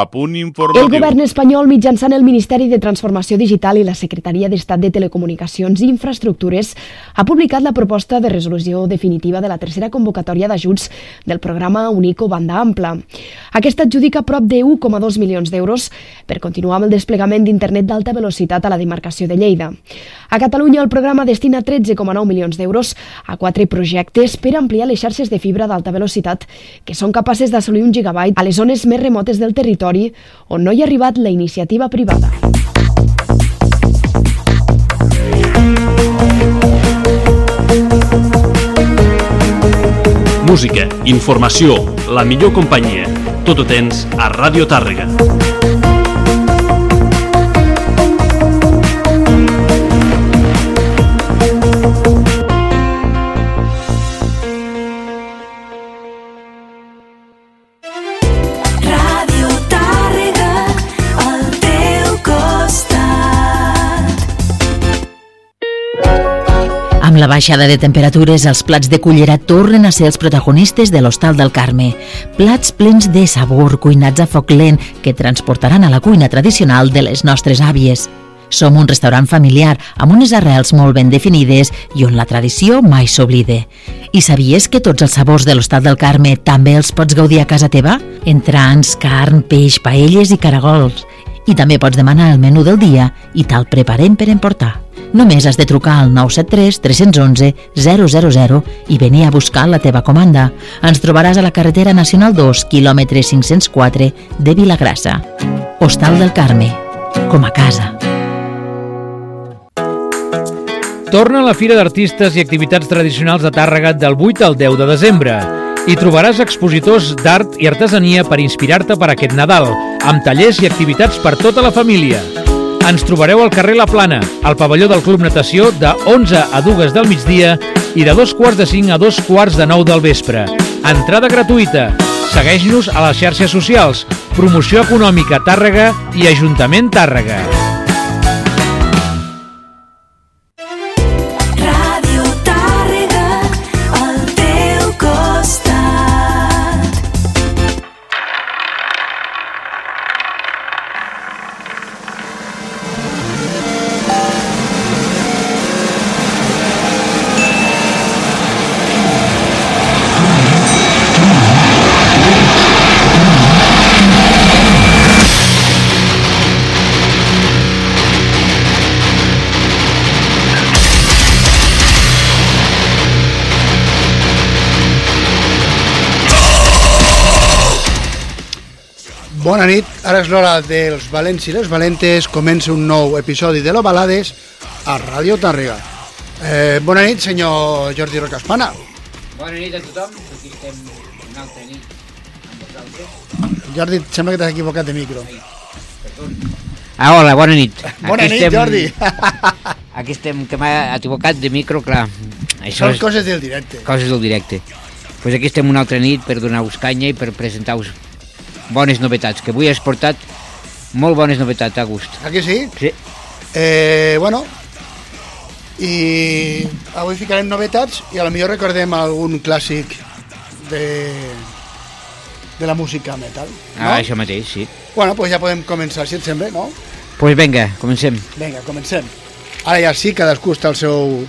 A punt informatiu. El govern espanyol, mitjançant el Ministeri de Transformació Digital i la Secretaria d'Estat de Telecomunicacions i Infraestructures, ha publicat la proposta de resolució definitiva de la tercera convocatòria d'ajuts del programa Unico Banda Ampla. Aquesta adjudica prop de 1,2 milions d'euros per continuar amb el desplegament d'internet d'alta velocitat a la demarcació de Lleida. A Catalunya, el programa destina 13,9 milions d'euros a quatre projectes per ampliar les xarxes de fibra d'alta velocitat que són capaces d'assolir un gigabyte a les zones més remotes del territori territori on no hi ha arribat la iniciativa privada. Música, informació, la millor companyia. Tot ho tens a Ràdio Tàrrega. La baixada de temperatures, els plats de cullera tornen a ser els protagonistes de l'Hostal del Carme. Plats plens de sabor, cuinats a foc lent, que transportaran a la cuina tradicional de les nostres àvies. Som un restaurant familiar amb unes arrels molt ben definides i on la tradició mai s'oblide. I sabies que tots els sabors de l'Hostal del Carme també els pots gaudir a casa teva? Entrants, carn, peix, paelles i caragols. I també pots demanar el menú del dia i te'l preparem per emportar. Només has de trucar al 973 311 000 i venir a buscar la teva comanda. Ens trobaràs a la carretera nacional 2, quilòmetre 504 de Vilagrassa. Hostal del Carme, com a casa. Torna a la Fira d'Artistes i Activitats Tradicionals de Tàrrega del 8 al 10 de desembre. Hi trobaràs expositors d'art i artesania per inspirar-te per aquest Nadal, amb tallers i activitats per tota la família. Ens trobareu al carrer La Plana, al pavelló del Club Natació, de 11 a 2 del migdia i de dos quarts de 5 a dos quarts de 9 del vespre. Entrada gratuïta. Segueix-nos a les xarxes socials. Promoció Econòmica Tàrrega i Ajuntament Tàrrega. És l'hora dels valents i les valentes, comença un nou episodi de l'Ovalades a Ràdio Tàrrega. Eh, bona nit, senyor Jordi Rocaspana. Bona nit a tothom, aquí estem una altra nit amb vosaltres. Jordi, sembla que t'has equivocat de micro. Ah, hola, bona nit. Bona aquí nit, estem, Jordi. Aquí estem, que m'ha equivocat de micro, clar. Això Són és coses del directe. coses del directe. Doncs pues aquí estem una altra nit per donar-vos canya i per presentar-vos bones novetats, que avui has portat molt bones novetats, August. Ah, que sí? Sí. Eh, bueno, i avui ficarem novetats i a lo millor recordem algun clàssic de, de la música metal. Ah, això mateix, sí. Bueno, pues ja podem començar, si et sembla, no? Pues vinga, comencem. Vinga, comencem. Ara ja sí, cadascú està al seu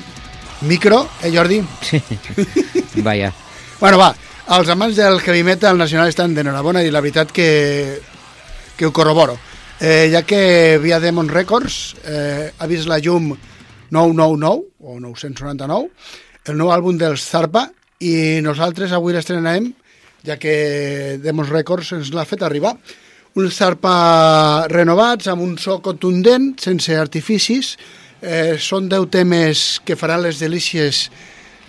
micro, eh, Jordi? Sí. Vaja. Bueno, va, els amants del heavy metal nacional estan d'enhorabona i la veritat que, que ho corroboro. Eh, ja que via Demon Records eh, ha vist la llum 999 o 999, el nou àlbum dels Zarpa, i nosaltres avui l'estrenarem, ja que Demon Records ens l'ha fet arribar. Uns Zarpa renovats, amb un so contundent, sense artificis, eh, són 10 temes que faran les delícies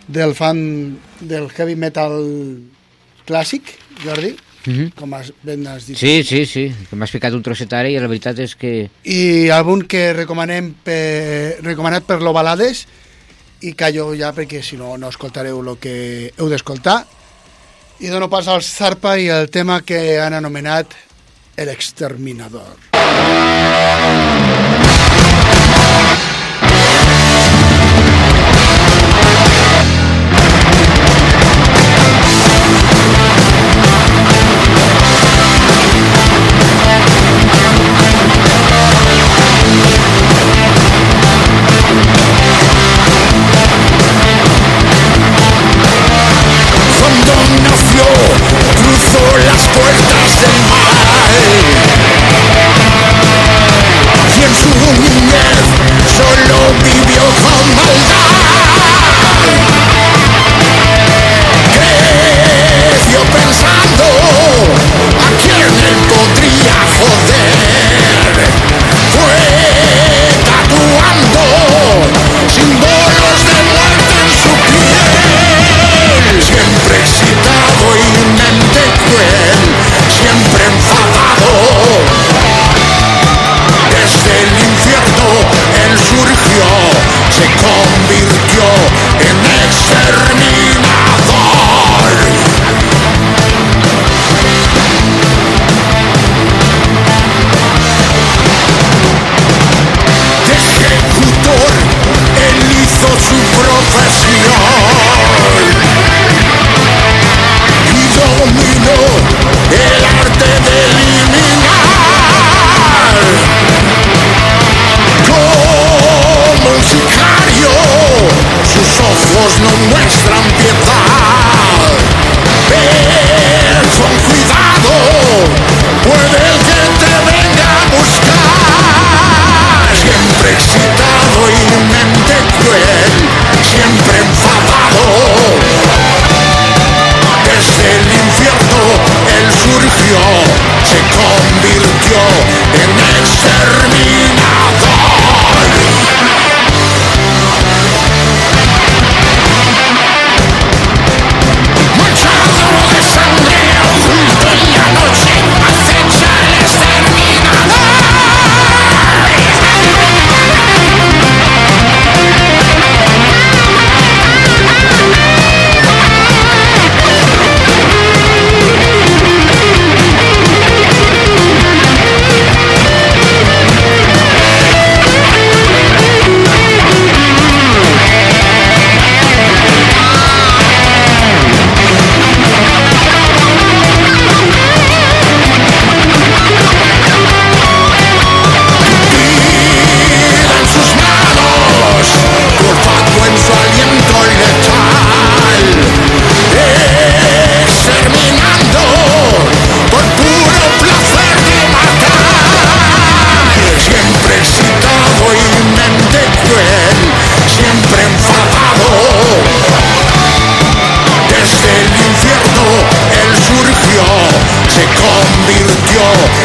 del fan del heavy metal clàssic, Jordi, Mm -hmm. com has, ben has dit. Sí, sí, sí, que m'has ficat un trosset ara i la veritat és que... I àlbum que recomanem per, recomanat per l'Ovalades i callo ja perquè si no no escoltareu el que heu d'escoltar i dono pas al Zarpa i el tema que han anomenat El Exterminador.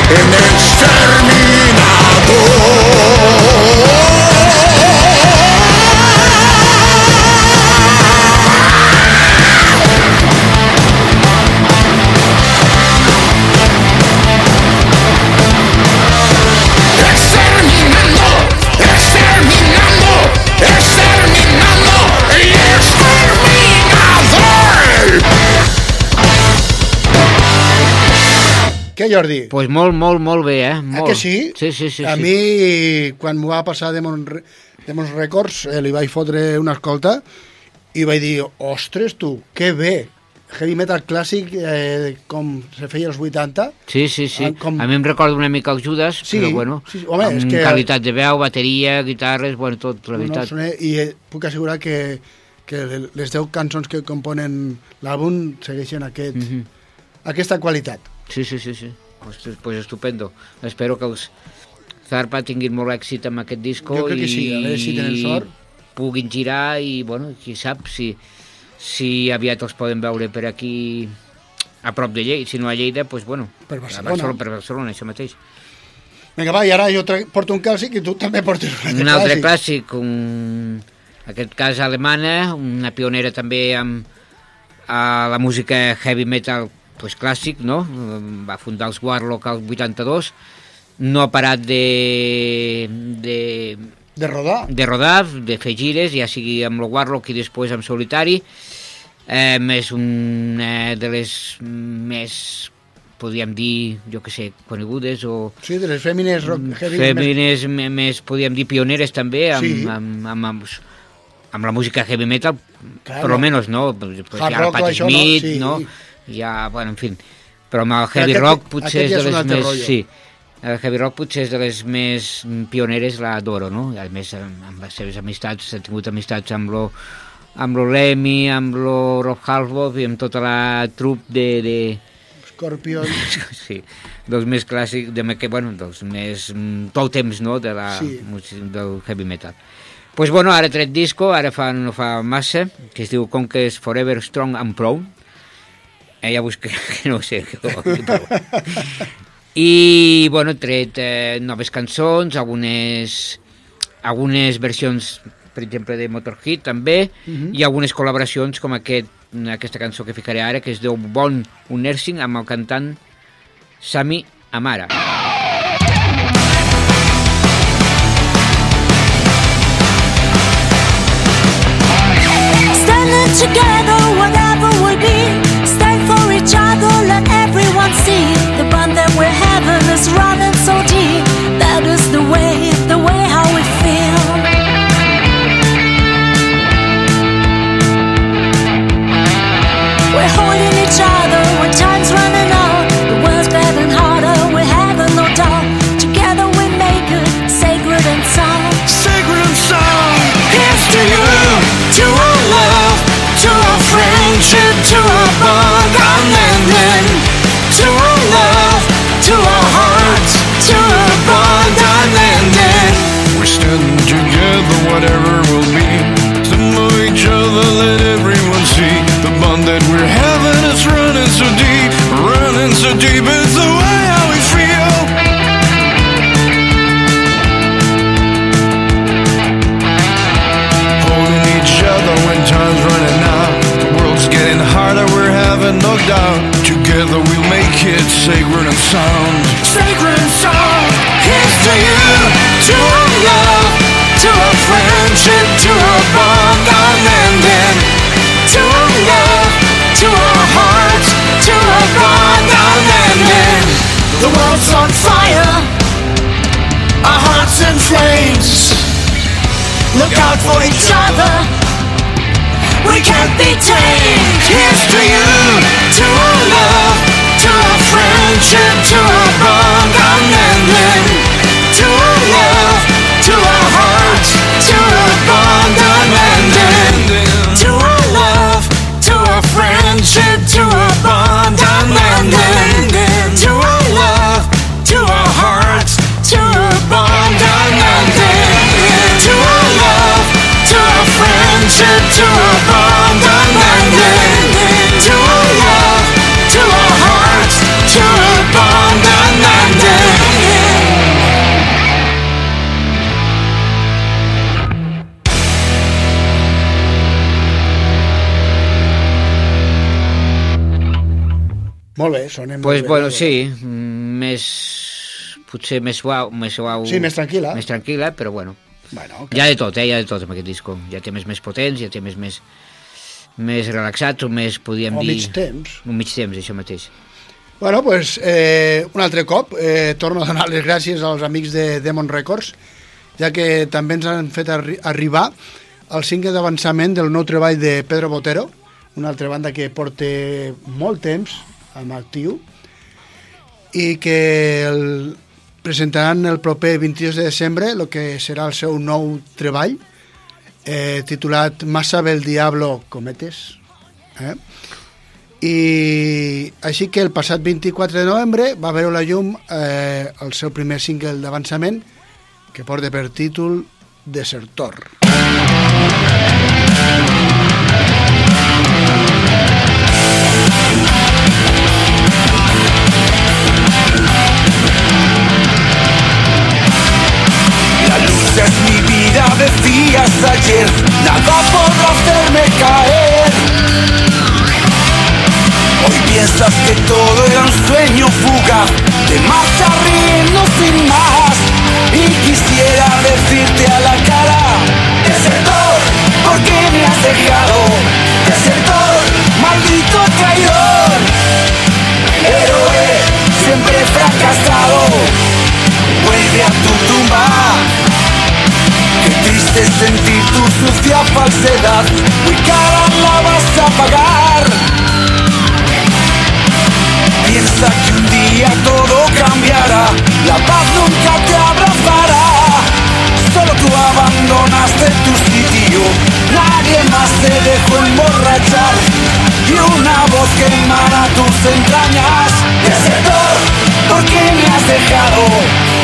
en externo. Què, Jordi? pues molt, molt, molt bé, eh? Ah, Molt. que sí? Sí, sí, sí. a sí. mi, quan m'ho va passar Demon, Re- Demons Records, eh, li vaig fotre una escolta i vaig dir, ostres, tu, que bé! Heavy metal clàssic, eh, com se feia als 80. Sí, sí, sí. Ah, com- A mi em recorda una mica el Judas, Sí, però bueno, sí, home, amb és que- qualitat de veu, bateria, guitarres, bueno, tot, la No, veritat. I eh, puc assegurar que, que les 10 cançons que componen l'àlbum segueixen aquest, Mhm. aquesta qualitat. Sí, sí, sí, sí. Pues, pues estupendo. Espero que els Zarpa tinguin molt èxit amb aquest disco Jo crec que i, sí, a veure si tenen sort. puguin girar i, bueno, qui sap si, si aviat els poden veure per aquí a prop de Lleida, si no a Lleida, doncs, bueno, Per Barcelona. Barcelona, per Barcelona, això mateix. Vinga, va, i ara jo porto un clàssic i tu també portes un altre Un altre clàssic. clàssic, un, en aquest cas alemana, una pionera també amb a la música heavy metal pues, clàssic, no? Va fundar els Warlock al 82, no ha parat de, de, De rodar. de rodar, de fer gires, ja sigui amb el Warlock i després amb solitari. Eh, és una de les més, podríem dir, jo que sé, conegudes o Sí, de les fèmines rock heavy. fèmines més, més, podríem dir, pioneres també amb, Sí. amb, amb, amb, amb la música heavy metal, Claro. per lo menos, no? Pues, Hard rock Pat això, no? Smith, Sí. no? Ha, bueno, en fi, però amb el heavy aquest- rock potser és ja de les més... rotllo. Sí, el heavy rock potser és de les més pioneres, l'adoro, no? I a més, amb, amb les seves amistats, ha tingut amistats amb lo, amb lo Lemmy, amb lo Rob Halford i amb tota la trup de, de, Scorpion. sí, dels més clàssics, de, que, bueno, dels més mm, tòtems, no?, de la, Sí. del heavy metal. pues bueno, ara tret disco, ara fa, no fa massa, que es diu Conquest Forever Strong and Proud. Eh, ja busqué, que no ho sé. Que ho, però... I, bueno, he tret eh, noves cançons, algunes, algunes versions, per exemple, de Motorhead, també, i algunes col·laboracions, com aquest, aquesta cançó que ficaré ara, que es diu Bon un Nursing, amb el cantant Sami Amara. Together, whatever we be. Let everyone see. The bond that we're having is running so deep. That is the way, the way how we feel. We're holding each other when time's running out. The world's getting harder, we're having no doubt. Together we make it sacred and sound. sacred and sound. Here's to you, to our love, to our friendship, to our bond unending. To our love, to our hearts, to our bond. We're together, whatever will be. Each other, let everyone see. The bond that we're having is running so deep, running so deep. It's the way how we feel. holding each other when time's running out. The world's getting harder, we're having. It sacred and sound. Sacred and sound. Here's to you, to our love, to our friendship, to our bond unending. To our love, to our hearts, to our bond unending. The world's on fire, our hearts in flames. Look out for each other. We can't be tamed. Here's to you, to our love, friendship, to our bond unending. To our love, to our hearts, to our bond unending. To our love, to our friendship, to our bond unending. To our love, to to bond unending. To love, to friendship, to bond Molt bé, sonem pues, molt bé. bueno, sí, mm, més... potser més suau, més suau... Sí, més tranquil·la. Més tranquil·la, però bueno. Bueno, Hi ha de tot, eh? Hi ha de tot amb aquest disco. Hi ha temes més potents, hi ha temes més, més relaxats o més, podríem O dir... mig temps. Un mig temps, això mateix. Bueno, pues, eh, un altre cop eh, torno a donar les gràcies als amics de Demon Records, ja que també ens han fet arri arribar el cinquè d'avançament del nou treball de Pedro Botero, una altra banda que porta molt temps amb actiu i que el, presentaran el proper 22 de desembre el que serà el seu nou treball eh, titulat Massa del Diablo Cometes eh? i així que el passat 24 de novembre va veure la llum eh, el seu primer single d'avançament que porta per títol Desertor. La nada podrá hacerme caer. Hoy piensas que todo era un sueño fugaz, te marcha riendo sin más. Y quisiera decirte a la cara, desertor, ¿por qué me has dejado? Desertor, maldito traidor, héroe, siempre fracasado, vuelve a tu tumba. Es sentir tu sucia falsedad, muy cara la vas a pagar. Piensa que un día todo cambiará, la paz nunca te abrazará. Solo tú abandonaste tu sitio, nadie más te dejó emborrachar. Y una voz que emana tus entrañas, desertor, ¿por qué me has dejado?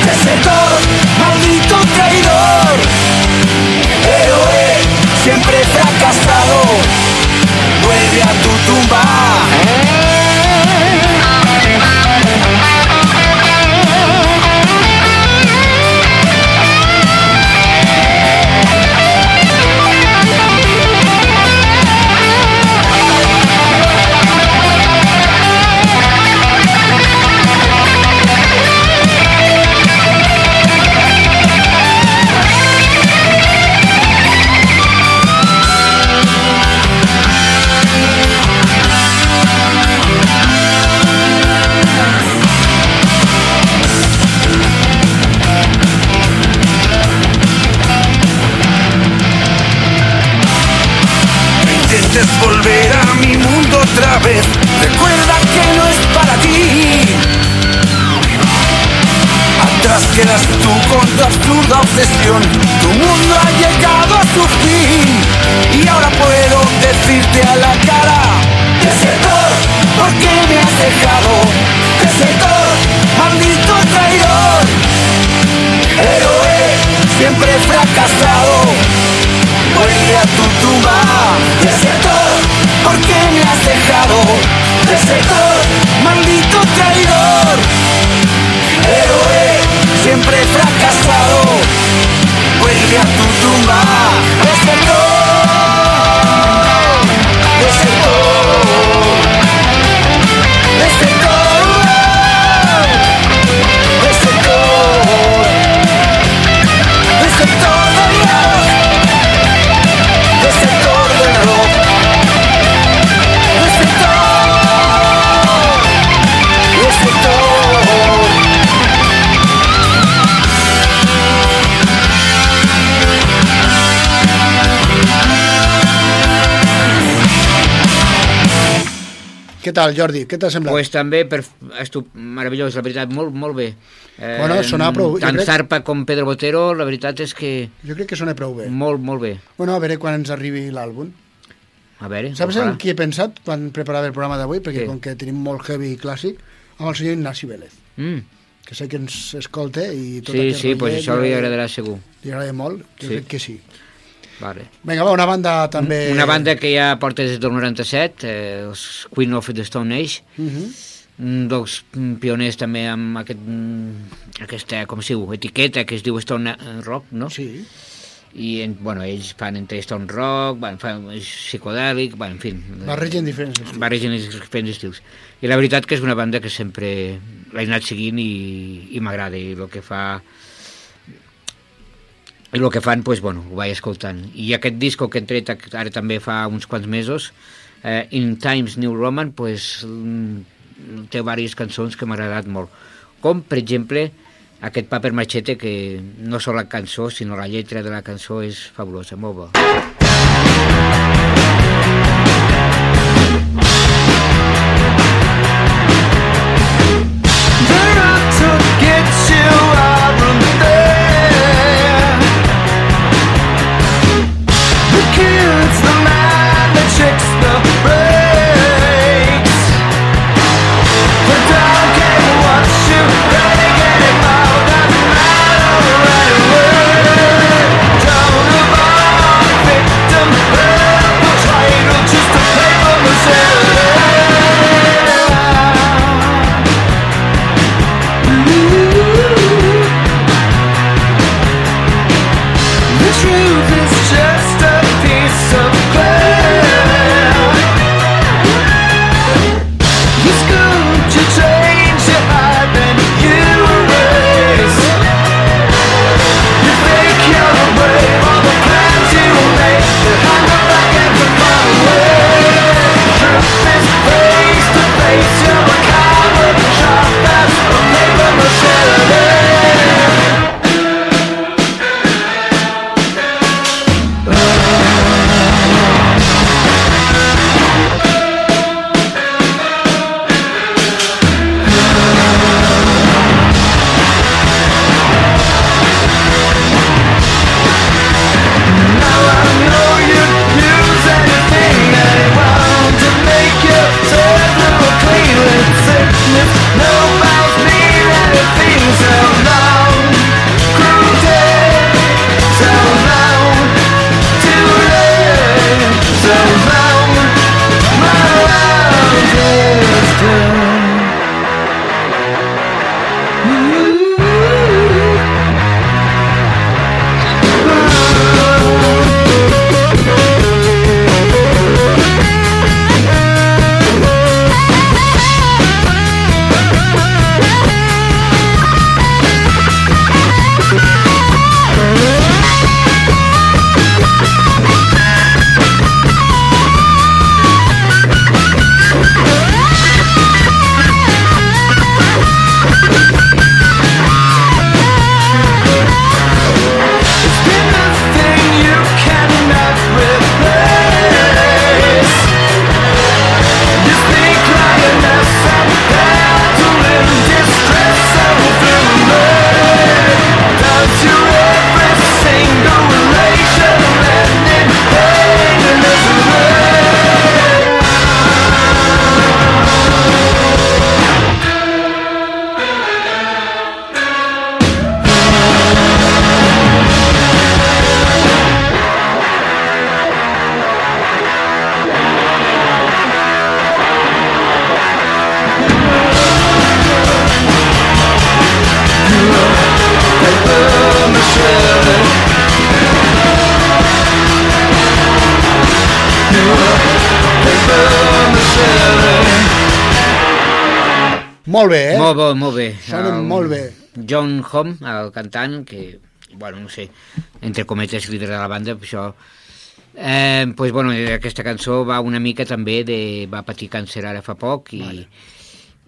Desertor, maldito traidor, siempre fracasado, vuelve a tu tumba. Intentes volver a mi mundo otra vez. Recuerda que no es para ti. Atrás quedas tú con tu absurda obsesión. Tu mundo ha llegado a su fin. Y ahora puedo decirte a la cara: Desertor, ¿por qué me has dejado? Desertor, maldito traidor. Héroe, siempre fracasado vuelve a tu tumba. Desertor, ¿por qué me has dejado? Desertor, maldito traidor. Héroe, siempre fracasado. Vuelve a tu tumba. Desertor. Què tal, Jordi? Què t'ha semblat? Pues també, per, estup, meravellós, la veritat, molt, molt bé. Eh, Bueno, sonava prou- Tant crec- Zarpa com Pedro Botero, la veritat és que Jo crec que sona prou bé. molt, molt bé. Bueno, a veure quan ens arribi l'àlbum. A veure, Saps en qui he pensat quan preparava el programa d'avui? Perquè Qui? com que tenim molt heavy i clàssic, amb el senyor Ignasi Vélez, Mm. que sé que ens escolta i tot Sí, aquest sí, pues rotllet això li- agradarà segur. Li agrada molt? Jo Sí. crec que sí. Vale. Vinga, va, una banda també... Una banda que ja porta des del 97, eh, els Queen of the Stone Age, Uh -huh. un dels pioners també amb aquest, aquesta, com es diu, etiqueta que es diu Stone eh, Rock, no? Sí. i en, bueno, ells fan entre stone rock, van, fan psicodèlic, bueno, en fi. Barregen diferents estils. Barregen diferents estils. I la veritat que és una banda que sempre l'he anat seguint i, i m'agrada, i el que fa i el que fan, pues, bueno, ho vaig escoltant. I aquest disco que hem tret ara també fa uns quants mesos, eh, In Times New Roman, mm, té diverses cançons que m'ha agradat molt. Com, per exemple, aquest Paper Machete, que no sol la cançó, sinó la lletra de la cançó és fabulosa, molt bo. Home, el cantant, que, bueno, no sé, entre cometes, líder de la banda, això... Eh, pues, bueno, aquesta cançó va una mica també de... va patir càncer ara fa poc i, vale.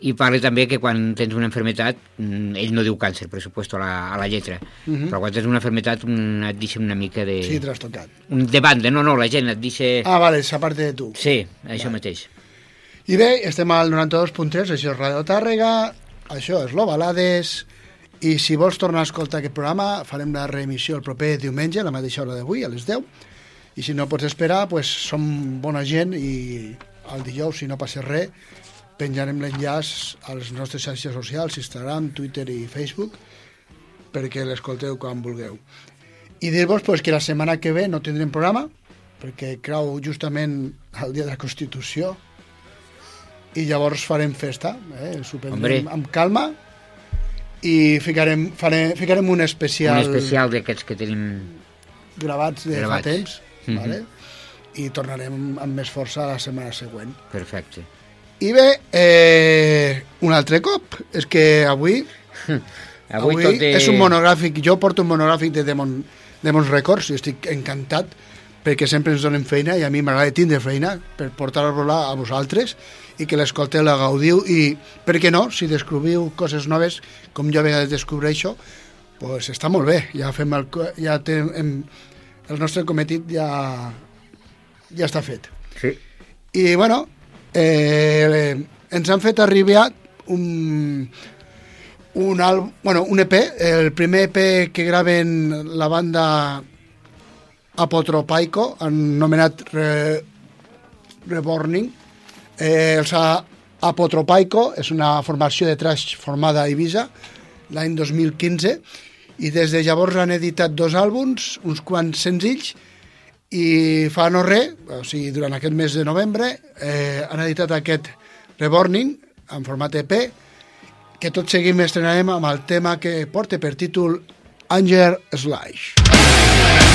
i parla també que quan tens una enfermetat, mm, ell no diu càncer, per supuesto, a la, a la lletra, uh -huh. però quan tens una enfermetat un, et deixa una mica de... Sí, trastocat. de banda, no, no, la gent et deixa... Ah, vale, s'aparte de tu. Sí, això mateix. I bé, estem al 92.3, això és Ràdio Tàrrega, això és l'Ovalades, i si vols tornar a escoltar aquest programa, farem la reemissió el proper diumenge, a la mateixa hora d'avui, a les 10, i si no pots esperar, pues, som bona gent i el dijous, si no passa res, penjarem l'enllaç a les nostres xarxes socials, Instagram, Twitter i Facebook, perquè l'escolteu quan vulgueu. I dir-vos pues, que la setmana que ve no tindrem programa, perquè creu justament el dia de la Constitució, i llavors farem festa, eh? prendrem Hombre. amb calma i ficarem, farem, ficarem un especial... Un especial d'aquests que tenim gravats de Gravats. fa temps, Mhm. vale? i tornarem amb més força la setmana següent. Perfecte. I bé, eh, un altre cop, és que avui, Avui, tot de... és un monogràfic, jo porto un monogràfic de Demon, Demons Records i estic encantat perquè sempre ens donen feina i a mi m'agrada tindre feina per portar-lo a vosaltres i que l'escolteu, la gaudiu i, per què no, si descobriu coses noves, com jo a vegades descobreixo, pues està molt bé, ja fem el, ja té, hem, el nostre cometit ja, ja està fet. Sí. I, bueno, eh, ens han fet arribar un, un, àlbum, bueno, un EP, el primer EP que graven la banda Apotropaico, anomenat Re, Reborning. Eh, els Apotropaico és una formació de trash formada a Ibiza l'any 2015 i des de llavors han editat dos àlbums, uns quants senzills i fa no res, o sigui, durant aquest mes de novembre, eh, han editat aquest Reborning en format EP, que tot seguim estrenarem amb el tema que porta per títol Anger Slash.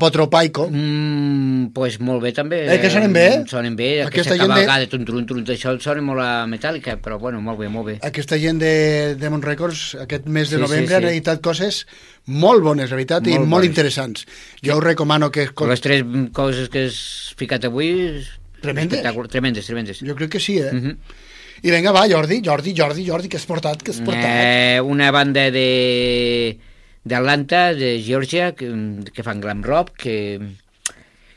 Apotropaico. Mm, pues molt bé també. Eh, que sonen bé? Sonen bé. Aquesta Aquesta, gent de- cavalcada, de... tun, tun, això sona molt a metàl·lica, però bueno, molt bé, molt bé. Aquesta gent de Demon Records aquest mes de Sí, novembre sí, han sí. editat coses molt bones, la veritat, i Molt molt bones. interessants. Jo us recomano que... Les tres coses que has ficat avui... Tremendes. Tremendes, tremendes. Jo crec que sí, eh? Mhm. I vinga, va, Jordi, Jordi, Jordi, Jordi, que has portat, que has portat? Eh, una banda de d'Atlanta, de Georgia, que, que fan glam rock, que,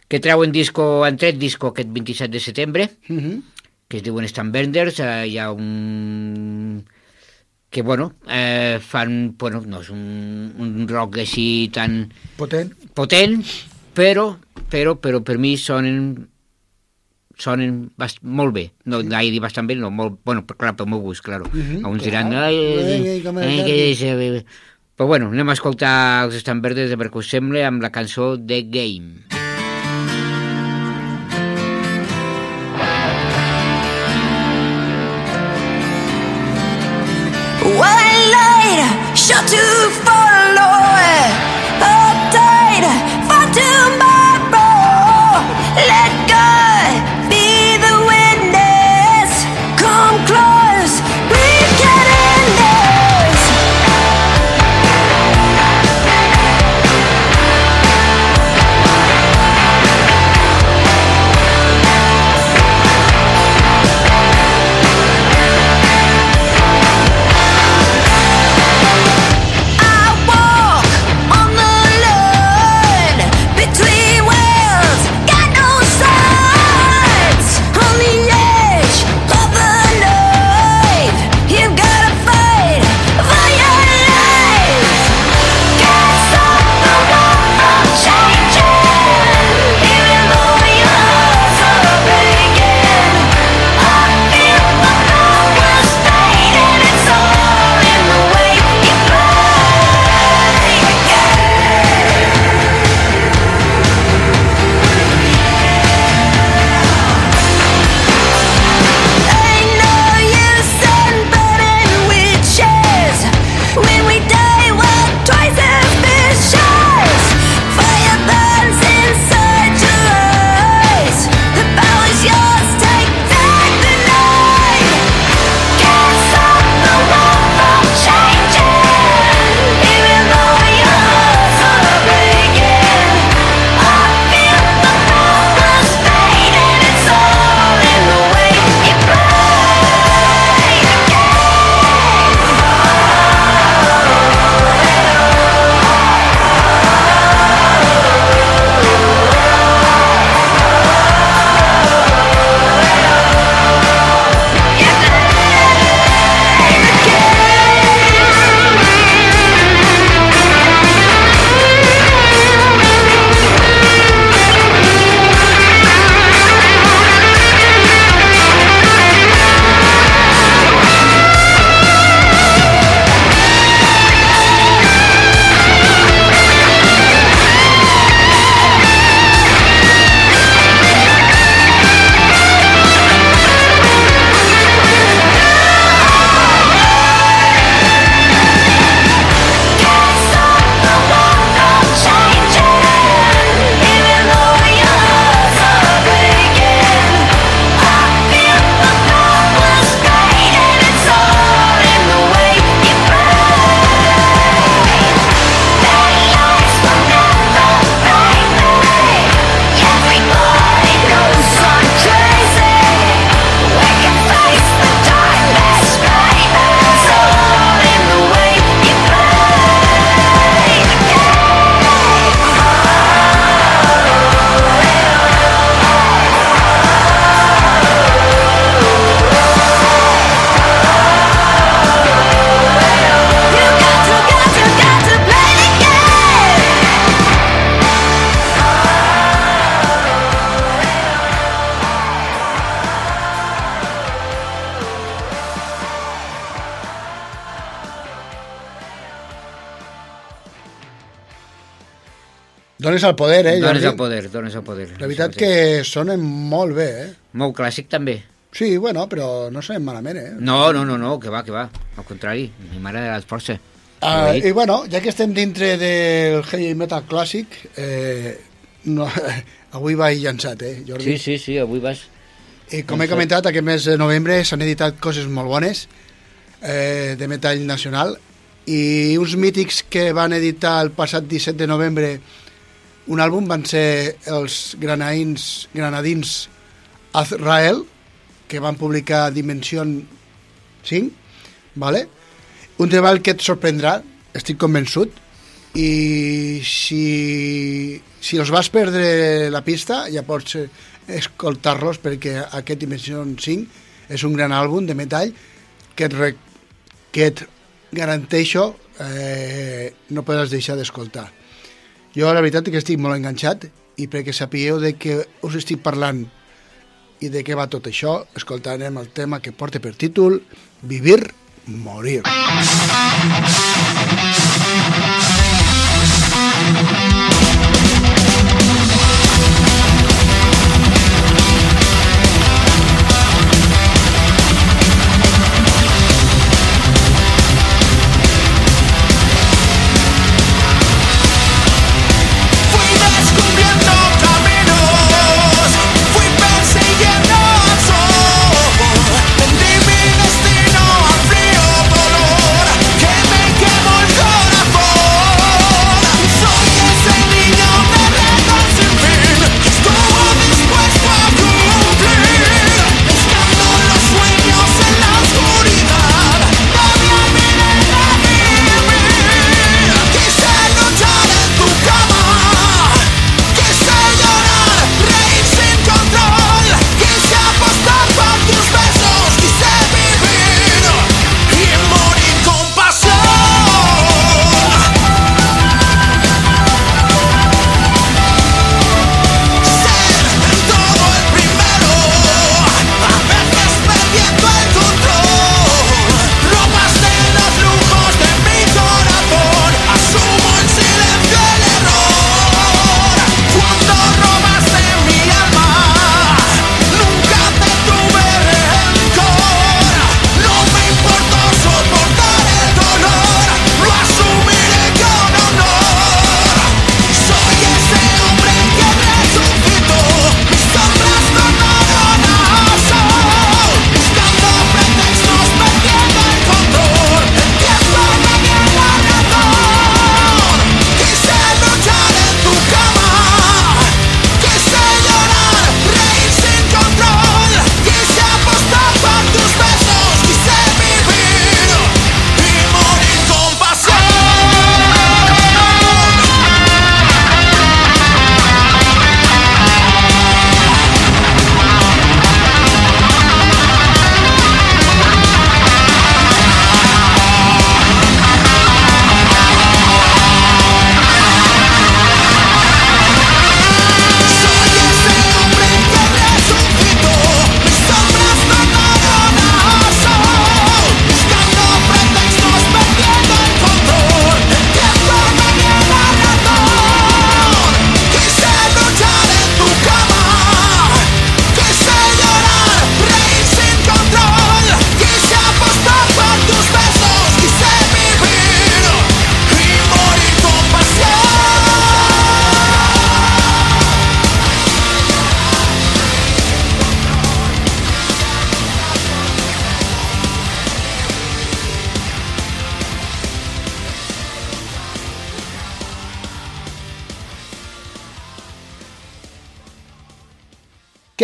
que treuen disco, han tret disco aquest 27 de setembre, Mhm. que es diuen Stan Benders, eh, hi ha un que bueno, eh, fan, bueno, no és un, un rock així tan Potent. potent, però, però, però per mi sonen sonen bast molt bé. No, mm. dir bastant bé, no, molt, bueno, clar, pel meu gust, claro. Mhm, Alguns clar. diran, ai, Ei, ai, ei, com ai, el que Jordi. és, eh, però bueno, anem a escoltar els Estan Verdes de us sembla amb la cançó The Game. Well, I lied, shot to follow Uptight, Dones el poder, eh, Dones el poder, dones el poder. La veritat que sonen molt bé, eh? Molt clàssic també. Sí, bueno, però no sonen malament, eh? No, no, no, no, que va, que va. Al contrari, mi m'agrada força. Uh, I bueno, ja que estem dintre del heavy metal clàssic, eh, no, avui vaig llançat, eh, Jordi? Sí, sí, sí, avui vas... I com he comentat, aquest mes de novembre s'han editat coses molt bones eh, de metall nacional i uns mítics que van editar el passat 17 de novembre un àlbum van ser els granadins, granadins Azrael, que van publicar Dimension 5, ¿vale? un treball que et sorprendrà, estic convençut, i si, si els vas perdre la pista ja pots eh, escoltar-los perquè aquest Dimension 5 és un gran àlbum de metall que et, re, que et garanteixo eh, no podràs deixar d'escoltar. Jo la veritat és que estic molt enganxat i perquè sapigueu de què us estic parlant i de què va tot això, escoltarem el tema que porta per títol Vivir, morir. Fui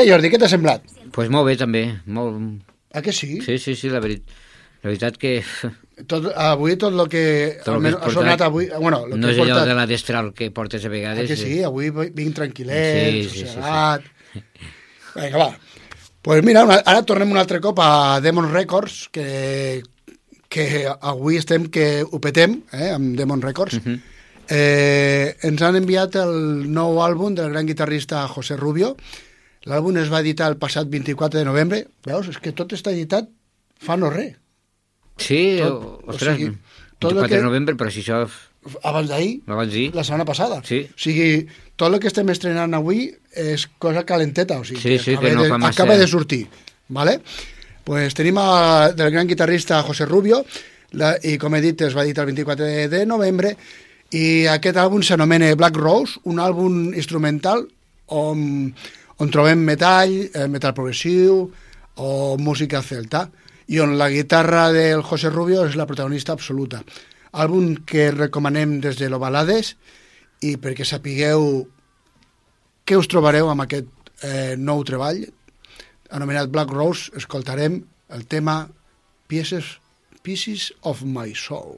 Jordi, què t'ha semblat? pues molt bé, també. Molt... Ah, que sí? Sí, sí, sí, la, veri... la veritat que Tot, avui tot el que, Tot que almenys has ha sonat avui... Bueno, el no que és allò portat... de la destral que portes a Ah, vegades. que sí, avui vinc tranquil·let, Sí, sí, sí, sossegat... Vinga, va. pues mira, una, ara tornem un altre cop a Demon Records, que, que avui estem que ho petem, eh, amb Demon Records. Mhm. eh, ens han enviat el nou àlbum del gran guitarrista José Rubio. L'àlbum es va editar el passat 24 de novembre. Veus? És que tot està editat fa no res. Sí, Tot, o, o ostres, sigui, tot el 24 que- de novembre, però si això Abans d'ahir, abans dir... la setmana passada. Sí. O sigui, tot el que estem estrenant avui és cosa calenteta, o sigui, Sí, sí, que no de, massa- acaba de sortir, ¿vale? Pues tenim a, del gran guitarrista José Rubio, la, i com he dit es va editar el 24 de, de novembre i aquest àlbum s'anomena Black Rose, un àlbum instrumental on, on trobem metall, eh, metal progressiu o música celta, i on la guitarra del José Rubio és la protagonista absoluta. Àlbum que recomanem des de l'Ovalades i perquè sapigueu què us trobareu amb aquest eh, nou treball anomenat Black Rose, escoltarem el tema Pieces, Pieces of My Soul.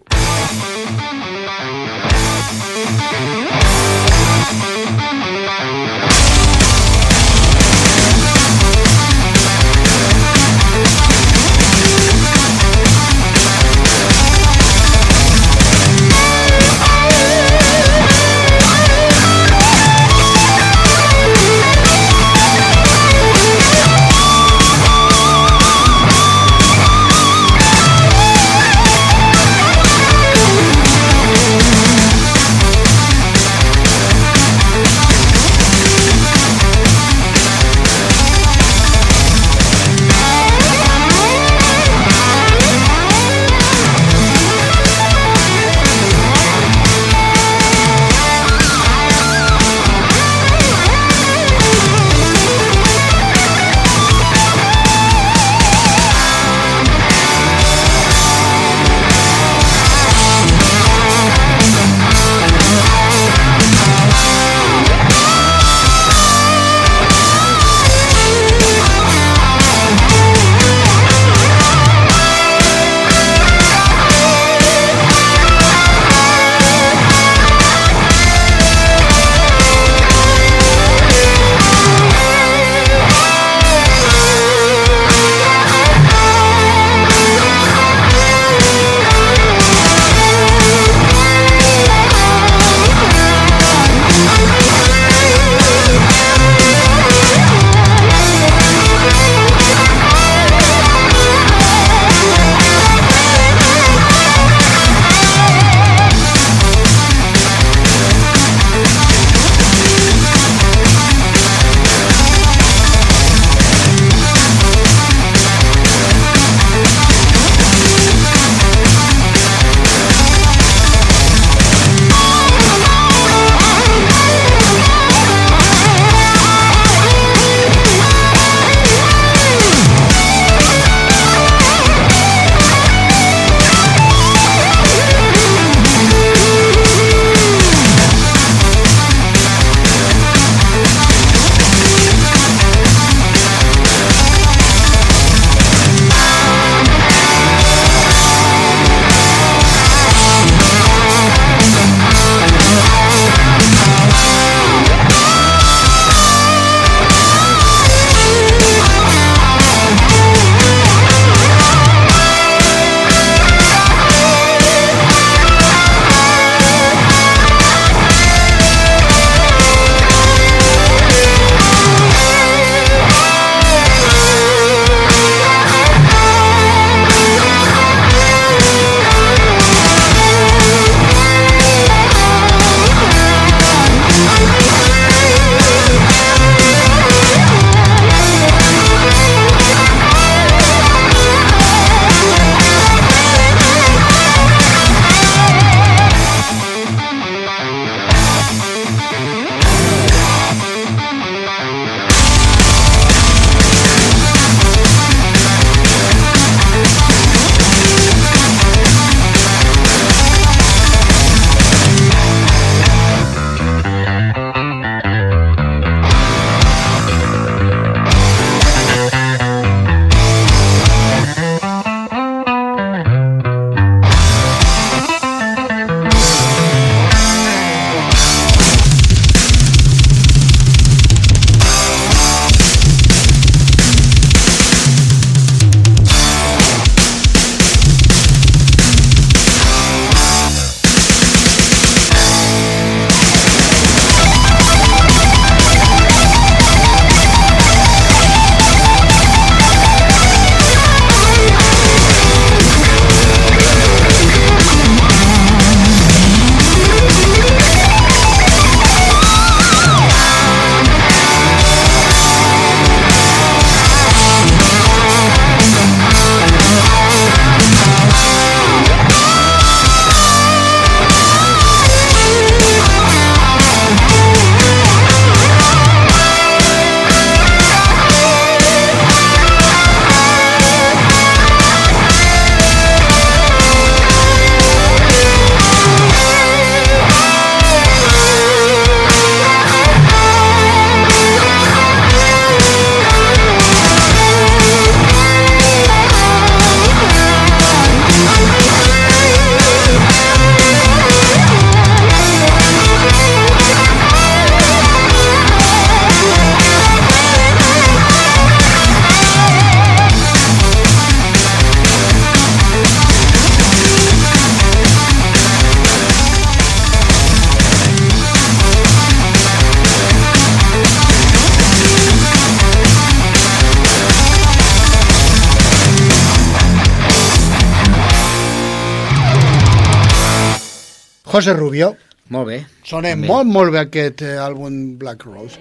José Rubio. Molt bé. Sona També. molt, molt bé aquest eh, àlbum Black Rose.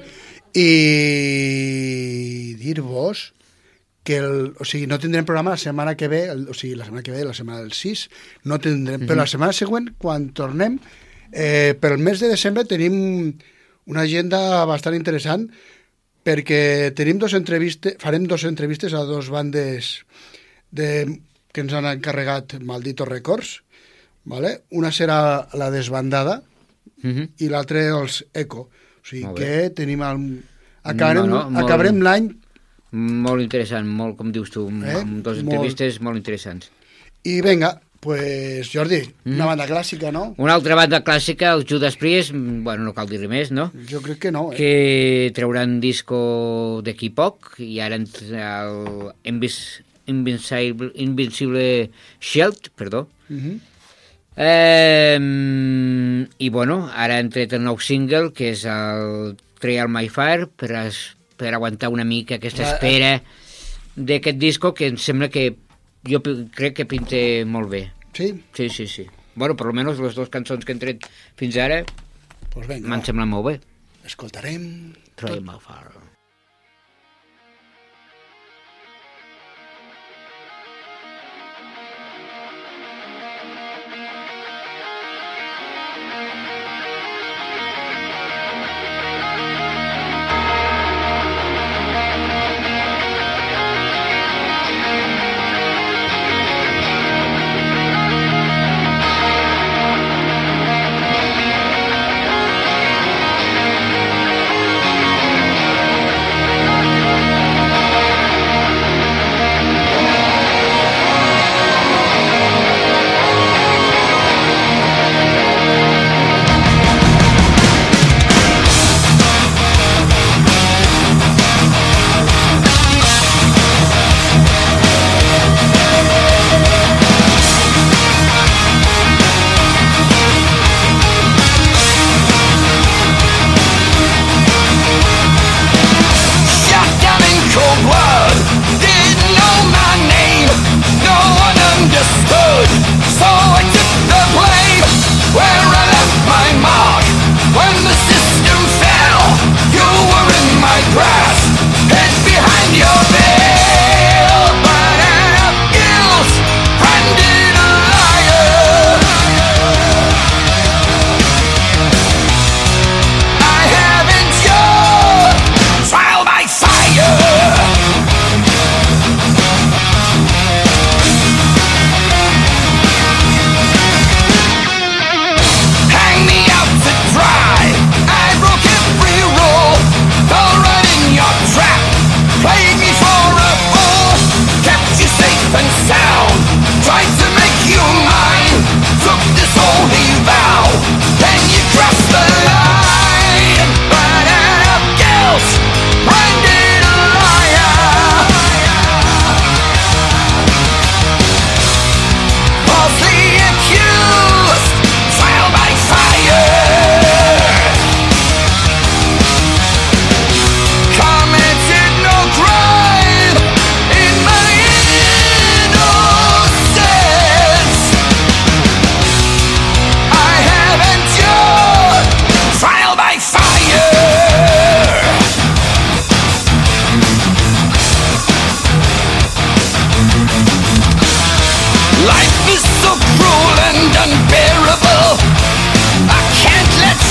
I dir-vos que el, o sigui, no tindrem programa la setmana que ve, el, o sigui, la setmana que ve, la setmana del 6, no tindrem, però la setmana següent, quan tornem, eh, pel mes de desembre tenim una agenda bastant interessant perquè tenim dos entrevistes, farem dos entrevistes a dos bandes de, que ens han encarregat Maldito Records, vale? una serà la desbandada Mhm. i l'altre els Eco. O sigui Molt que tenim el... Acabarem, No, no, molt- acabarem l'any Molt interessant, molt, com dius tu, Eh? amb dos Molt. entrevistes molt interessants. i venga, pues Jordi, Mm. una banda clàssica, no? Una altra banda clàssica, els Judas Priest, bueno, no cal dir més, no? Jo crec que no, eh? Que trauran disco d'aquí poc, i ara el Invis, Invincible, Invincible Shield, perdó. Mhm. Eh, I bueno, ara han tret el nou single, que és el Trial My Fire, per, es, per aguantar una mica aquesta Ah, espera d'aquest disco, que em sembla que jo crec que pinta molt bé. Sí? Sí, sí, sí. Bueno, per almenys les dues cançons que han tret fins ara Pues venga, m'han semblat molt bé. escoltarem... Trial My Fire.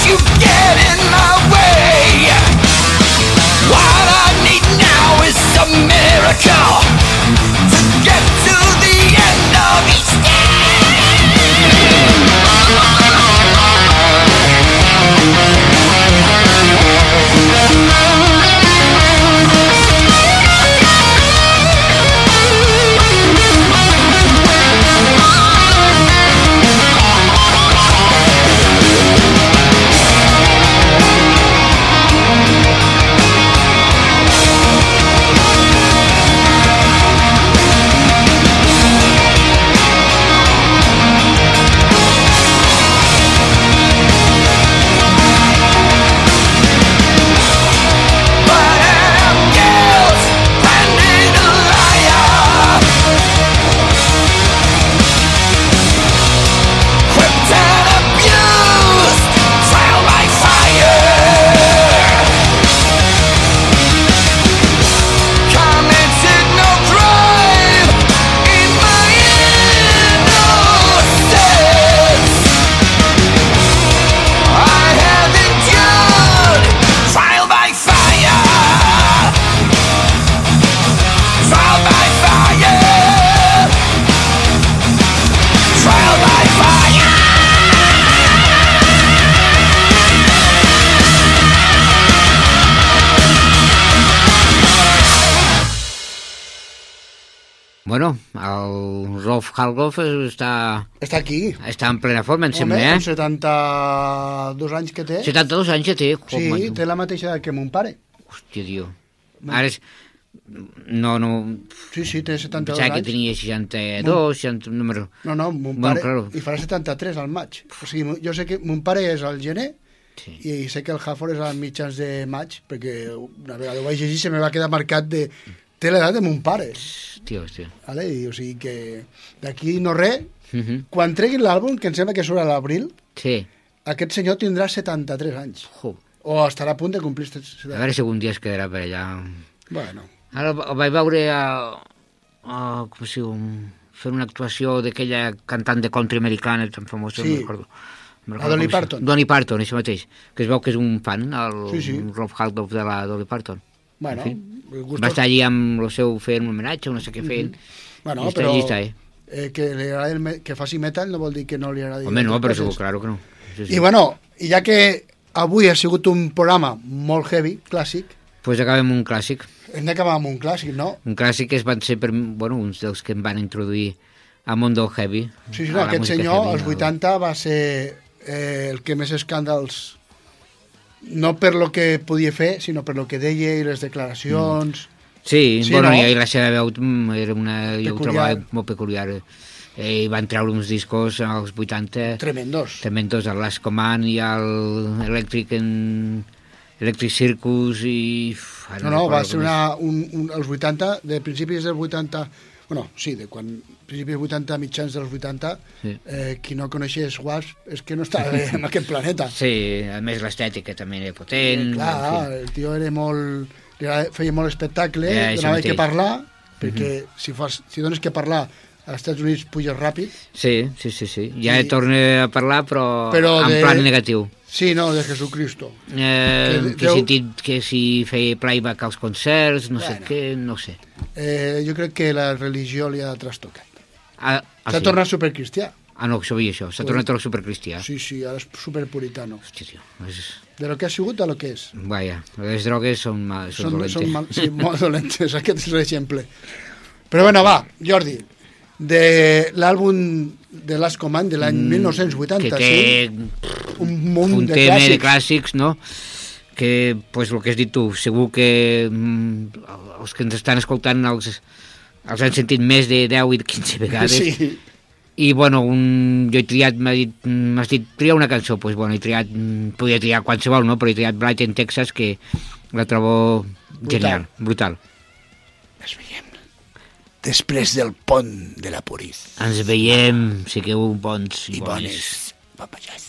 you get el Rolf Halgoff està, Està aquí. està en plena forma, em Home, sembla, eh? 72 anys que té. 72 anys ja té. Sí, Home, té la mateixa edat que mon pare. Hòstia, tio. Ara és... No, no... Sí, sí, té 72 Pensava que anys. tenia 62, 60... Número... No, no, mon Bueno, pare... claro. I farà 73 al maig. O sigui, jo sé que mon pare és al gener Sí. i sé que el Hafford és a mitjans de maig, perquè una vegada ho vaig llegir se me va quedar marcat de... Té l'edat de mon pare. Hòstia, hòstia. Vale? I, o sigui que d'aquí no res, Uh -huh. quan treguin l'àlbum, que em sembla que surt a l'abril, Sí. aquest senyor tindrà 73 anys. Jo. O estarà a punt de complir... A 70. veure si algun dia es quedarà per allà. Bueno, Ara el vaig veure a... a com es diu? Fent una actuació d'aquella cantant de country americana tan famosa, Sí. no recordo. no La Dolly Parton. Dolly Parton, això mateix. Que es veu que és un fan, el Sí, sí. Rob Haldoff de la Dolly Parton. Bueno, fi. gustos- Va estar allí amb el seu fent un homenatge, no sé què fent. Bueno, I està però està, eh? eh, que, li agradi que faci metal no vol dir que no li agradi Home, no, però segur, claro que no. Sí, sí. I bueno, i ja que avui ha sigut un programa molt heavy, clàssic, pues acabem un clàssic. hem d'acabar amb un clàssic, no? Un clàssic que es van ser per, bueno, uns dels que em van introduir al món del heavy. Sí, sí, no, aquest senyor, heavy, als al- 80, va ser eh, el que més escàndals no per lo que podia fer, sinó per lo que deia i les declaracions. Sí, Sí, bueno, no? i la seva veu mm, era una, jo ho Peculiar. trobava molt peculiar. Eh, van treure uns discos als 80 Tremendos. tremendos, el Last Command i el Electric, en... Electric Circus i... ara No, no, va ser una, un, un, els 80, de principis dels 80, bueno, sí, de quan principis dels 80, mitjans dels 80, Sí. eh, qui no coneixés Wasp és que no estava bé en aquest planeta. Sí, a més l'estètica també era potent. Eh, clar, en fi. el tio era molt... feia molt espectacle, Eh, donava que parlar, perquè si, fas, si dones que parlar als Estats Units puges ràpid. Sí, sí, sí, sí. Ja Sí. torna a parlar, però, Però en de- plan negatiu. Sí, no, de Jesucristo. Eh, Que- que, he sentit que si feia playback als concerts, no sé Bueno. què, no sé. Eh, jo crec que la religió li ha trastocat. Ah, ah, S'ha sí? tornat supercristià. Ah, no, sabia això. S'ha tornat el supercristià. Sí, sí, ara és superpuritano. Hòstia, tio. És... De lo que ha sigut a lo que és. Vaja, les drogues són, ma... són, Són, dolentes. són mal, sí, molt dolentes, aquest és l'exemple. Però bueno, va, Jordi, de l'àlbum de Last Command de l'any Mm, 1980, que té sí? Un munt un de tema clàssics. de clàssics, no? Que, pues, el que has dit tu, segur que mm, els que ens estan escoltant els, els han sentit més de 10 i 15 vegades. Sí, I, bueno, un, jo he triat, m'ha dit, m'has dit, tria una cançó, doncs, pues, bueno, he triat, mm, podia triar qualsevol, no?, però he triat Bright in Texas, que la trobo genial, brutal. es veiem després del pont de la Puriz. Ens veiem, sigueu bons i, I bones. bones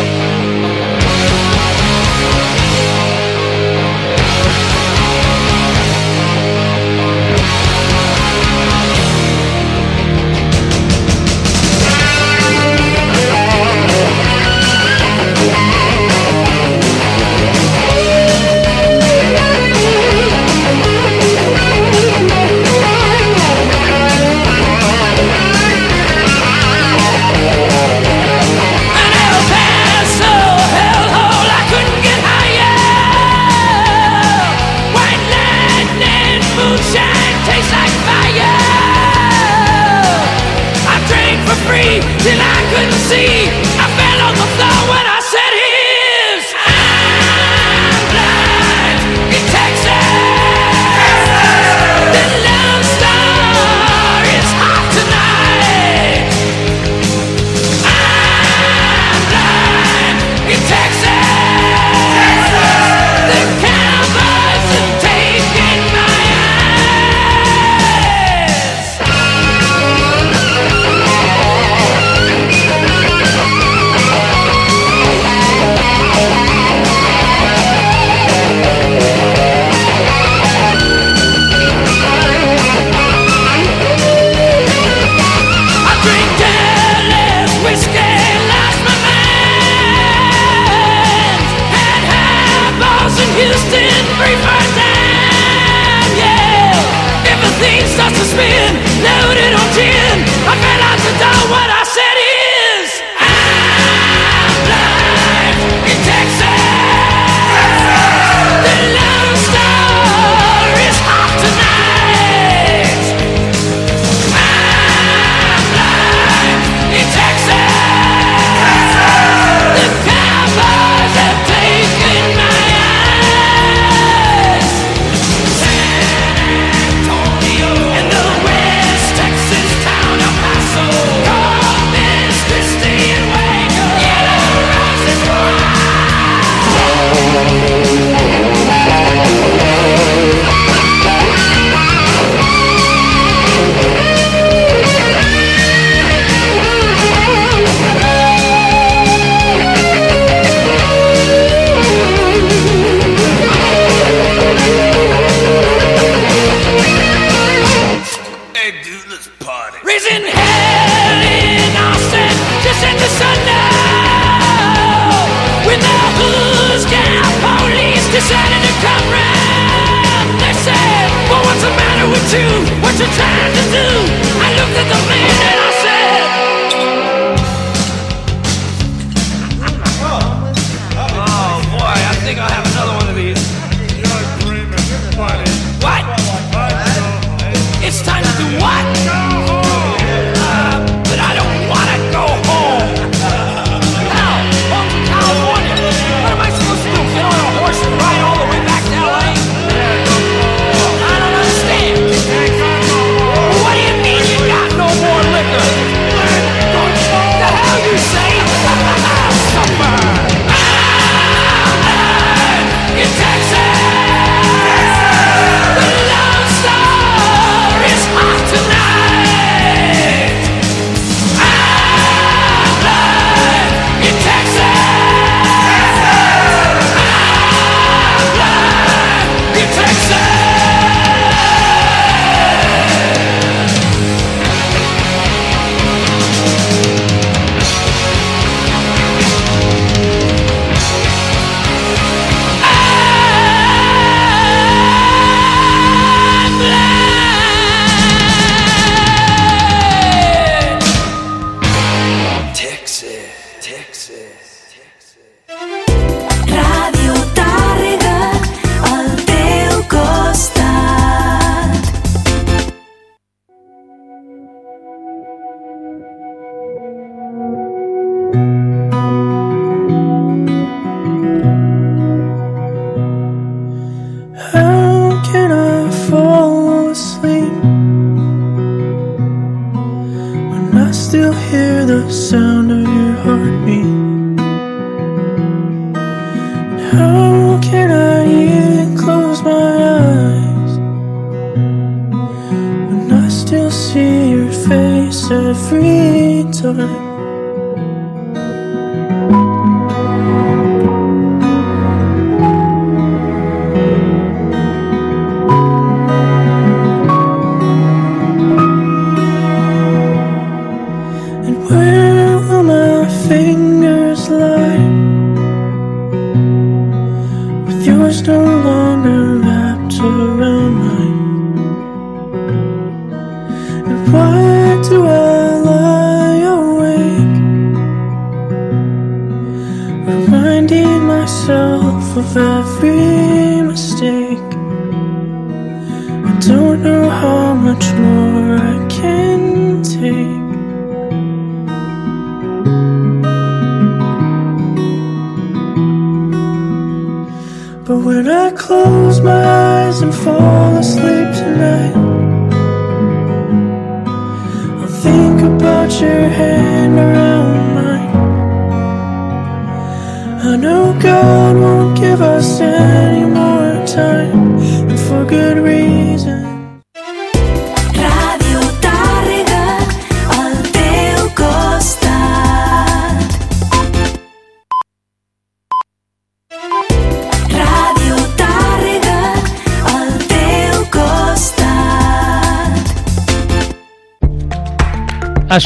Papallars. Till I couldn't see,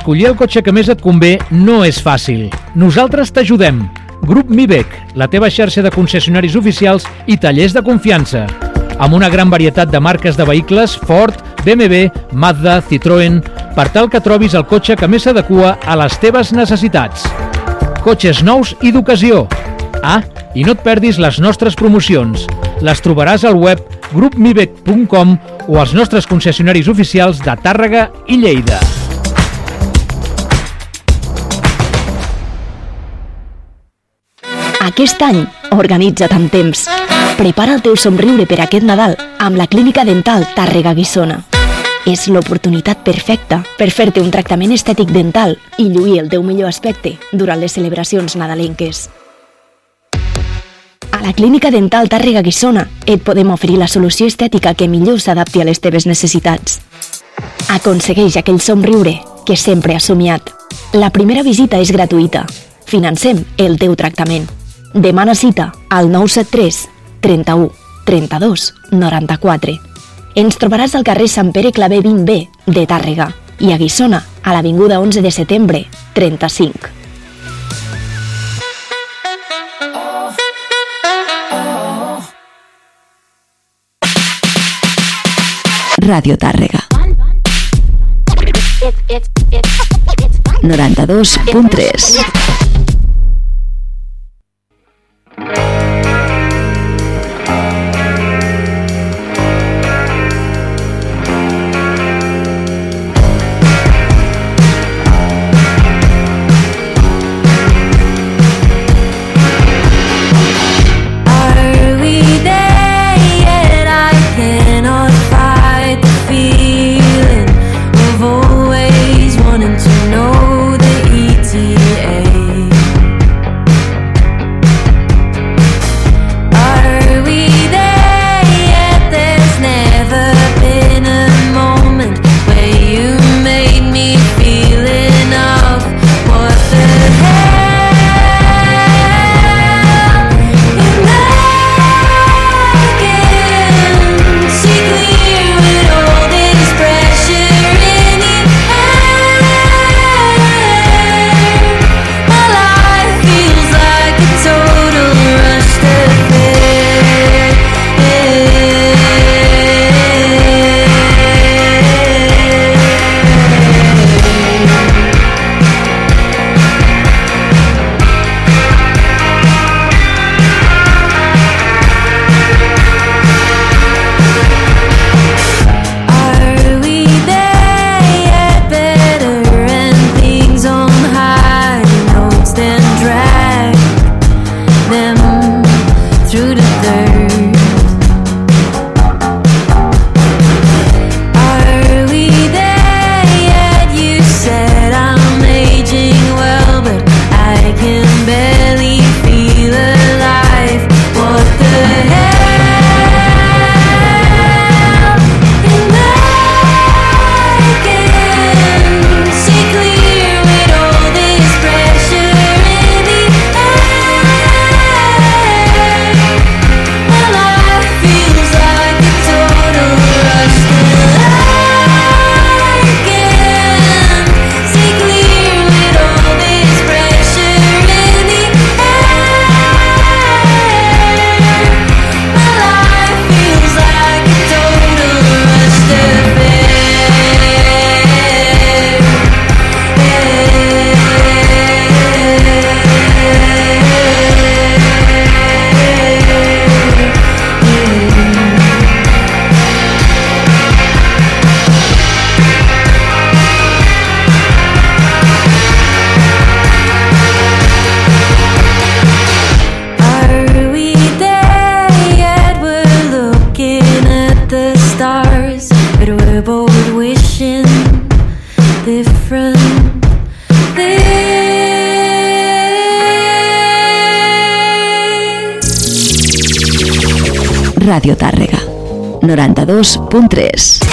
Escollir el cotxe que més et convé no és fàcil. Nosaltres t'ajudem. Grup Mibec, la teva xarxa de concessionaris oficials i tallers de confiança. Amb una gran varietat de marques de vehicles Ford, BMW, Mazda, Citroën, per tal que trobis el cotxe que més s'adequa a les teves necessitats. Cotxes nous i d'ocasió. Ah, i no et perdis les nostres promocions. Les trobaràs al web grupmibec.com o als nostres concessionaris oficials de Tàrrega i Lleida. Aquest any, organitza't amb temps. Prepara el teu somriure per aquest Nadal amb la Clínica Dental Tàrrega Guissona. És l'oportunitat perfecta per fer-te un tractament estètic dental i lluir el teu millor aspecte durant les celebracions nadalenques. A la Clínica Dental Tàrrega Guissona et podem oferir la solució estètica que millor s'adapti a les teves necessitats. Aconsegueix aquell somriure que sempre has somiat. La primera visita és gratuïta. Financem el teu tractament. Demana cita al 973 31 32 94. Ens trobaràs al carrer Sant Pere Clavé 20B de Tàrrega i a Guissona, a l'Avinguda 11 de setembre, 35. Radio Tàrrega. 92.3 101.3.